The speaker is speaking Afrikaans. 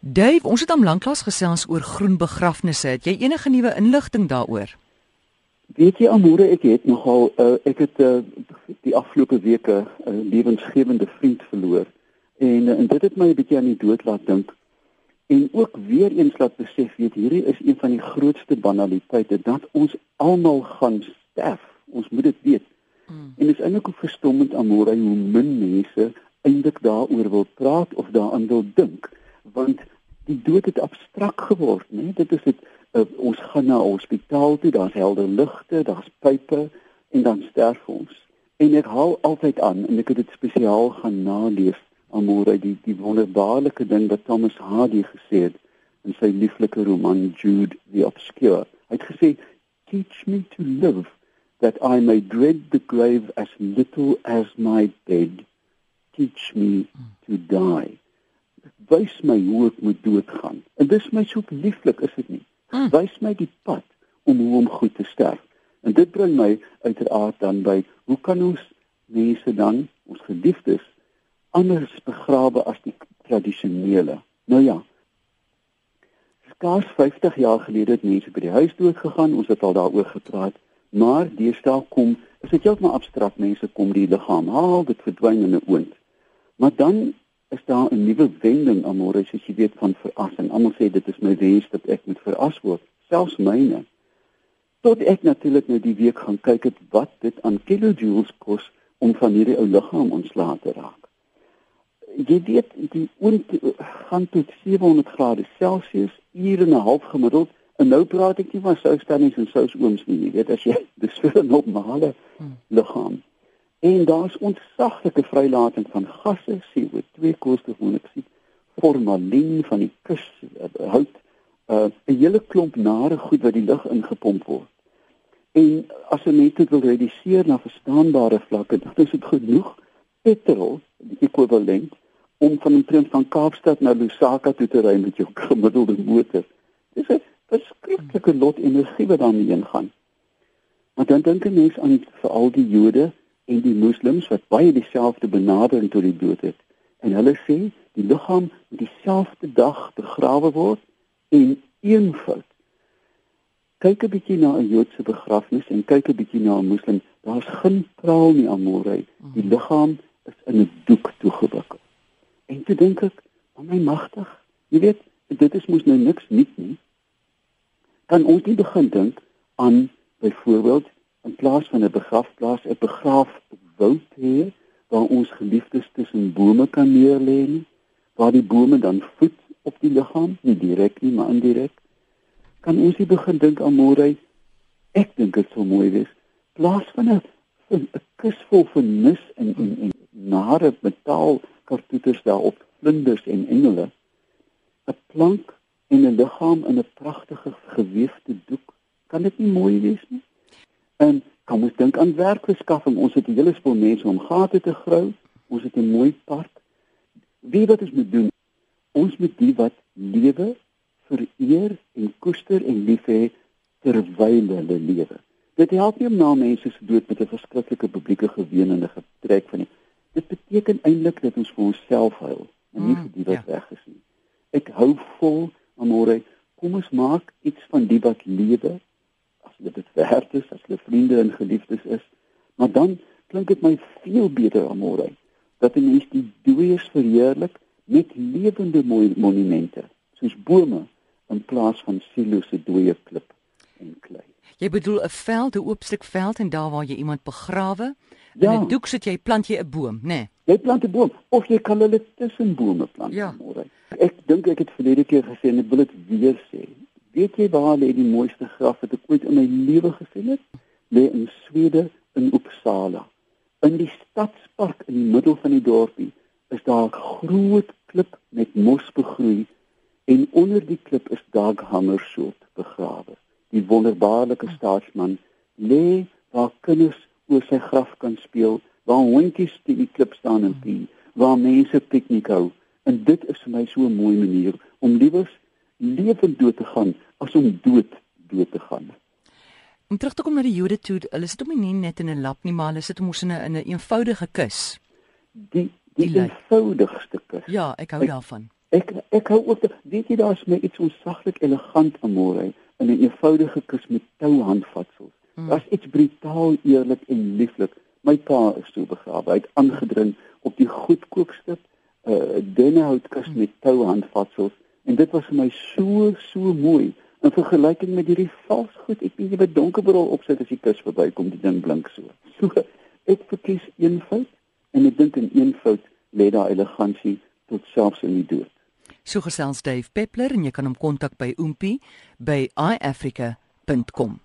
Dave, ons het aan lanklaas gesels oor groen begrafnisse. Het jy enige nuwe inligting daaroor? Weet jy Amore, ek het nogal uh, ek het uh, die afgelope weke 'n uh, lewensgewende vriend verloor en uh, en dit het my 'n bietjie aan die dood laat dink. En ook weer eens laat besef, weet hierdie is een van die grootste banaliteite dat ons almal gaan sterf. Ons moet dit weet. Mm. En is eintlik ook verstommend Amore hoe min mense eintlik daaroor wil praat of daaraan wil dink want die dood het abstrakt geword, né? Dit is dit uh, ons gaan na 'n hospitaal toe, daar's helder ligte, daar's pype en dan sterf ons. En ek hou altyd aan en ek het dit spesiaal gaan nalees amore die die wonderbaarlike ding wat Thomas Hardy gesê het in sy lieflike roman Jude the Obscure. Hy het gesê teach me to live that I may dread the grave as little as my bed. Teach me to die wys my hoe ek moet doodgaan. En dis my so lieflik is dit nie. Mm. Wys my die pad om hoe om goed te sterf. En dit bring my uiteraard dan by hoe kan ons mense dan ons geliefdes anders begrawe as die tradisionele. Nou ja. Skaars 50 jaar gelede het mense by die huis dood gegaan. Ons het al daaroor gepraat. Maar deesdae kom, is dit heeltemal abstrakt. Mense kom die liggaam haal, dit verdwyn in 'n oond. Maar dan is daar 'n nuwe wending aan môre as jy weet van verrassing. Almal sê dit is my wens dat ek moet verras word, selfs myne. Tot ek natuurlik nou die week gaan kyk het wat dit aan kilojoules kos om van hierdie ou liggaam ontslae te raak. Jy weet die oond gaan tot 700 grade Celsius ure en 'n half gemiddeld en nou praat ek nie van soustannings en sousooms nie, jy weet as jy dis vir 'n normale hmm. liggaam. En daar's ontsaglike vrylating van gasse, CO2, koolstofmonoksied, formalien van die kus, uh, hout, uh, 'n hele klomp nare goed wat die lug ingepomp word. En as 'n mens dit wil reduseer na verstaanbare vlakke, dan is dit genoeg petrol, die ekwivalent om van 'n prins van Kaapstad na Lusaka toe te ry met jou gemiddelde motor. Dis 'n verskriklike lot energie wat daarmee ingaan. Maar dan dink 'n mens aan vir al die Jode en die moslems wat baie dieselfde benadering tot die dood het. En hulle sê die liggaam moet dieselfde dag begrawe word en eenvoud. Kyk 'n bietjie na 'n Joodse begrafnis en kyk 'n bietjie na 'n moslim. Daar's geen praal nie amore. Die mhm. liggaam is in 'n doek toegewikkel. En toe dink ek, "Maar my magtig, jy weet, dit is mos nou niks nuut nie. Kan ons nie begin dink aan byvoorbeeld in plaas van 'n begrafplaas 'n begraafwoud hê waar ons geliefdes tussen bome kan neerlê nie waar die bome dan voed op die liggaam nie direk nie maar indirek. Kan ons nie begin dink aan môre? Ek dink dit sou mooi wees. Plaas van 'n 'n kus vol vernis en en en nare metaal kartoeters daarop vlinders en engele. 'n plank en 'n liggaam in 'n pragtige geweefde doek. Kan dit nie mooi wees nie En kom ons dink aan werkverskaffing. Ons het 'n hele span mense om gate te grou. Ons het 'n mooi park. Wie wat ons moet doen? Ons moet die wat lewe vereer en koester en lief hê terwyl hulle lewe. Dit help nie om na mense se dood met 'n verskriklike publieke geween en 'n getrek van nie. Dit beteken eintlik dat ons vir onsself huil en nie mm, vir die wat ja. weg is nie. Ek hou vol amore. Kom ons maak iets van die wat lewe dit werd is, as hulle vriende en geliefdes is. Maar dan klink dit my veel beter aan môre dat die mens die dooies verheerlik met lewende monumente, soos bome in plaas van silose dooie klip en klei. Jy bedoel 'n veld, 'n oop stuk veld en daar waar jy iemand begrawe, ja. in 'n doek sit jy plant jy 'n boom, né? Nee. Jy plant 'n boom of jy kan hulle tussen bome plant ja. môre. Ek dink ek het verlede keer gesê en ek wil dit weer sê. Weet jy waar lê die mooiste graf wat ek ooit in my lewe gesien het? Lê in Swede in Uppsala. In die stadspark in die middel van die dorpie is daar 'n groot klip met mos begroei en onder die klip is Dag Hammarskjöld begrawe. Die wonderbaarlike staatsman lê waar kinders oor sy graf kan speel, waar hondjies teen die klip staan en pie, waar mense piknik hou. En dit is vir my so 'n mooi manier om liewers lewend dood te gaan as om dood dood te gaan. Om terug te kom na die Jode toe, hulle sit hom nie net in 'n lap nie, maar hulle sit hom ons in 'n in 'n eenvoudige kus. Die die, die eenvoudigste kus. Ja, ek hou ek, daarvan. Ek ek hou ook weet jy daar's my iets onsaglik elegant aan môre in 'n eenvoudige kus met touhandvatsels. Mm. Daar's iets brutaal eerlik en lieflik. My pa is so begrawe. Hy het aangedring op die goedkoopste uh dunne houtkus mm. met touhandvatsels en dit was vir my so so mooi in vergelyking met hierdie vals goed. Ek weet jy met donkerbril opsit as die kus verbykom, die ding blink so. So ek verkies eenvoud en ek dink in eenvoud lê daar elegansie tot selfs in die dood. So gesels Dave Peppler en jy kan hom kontak by oompie by iafrica.com.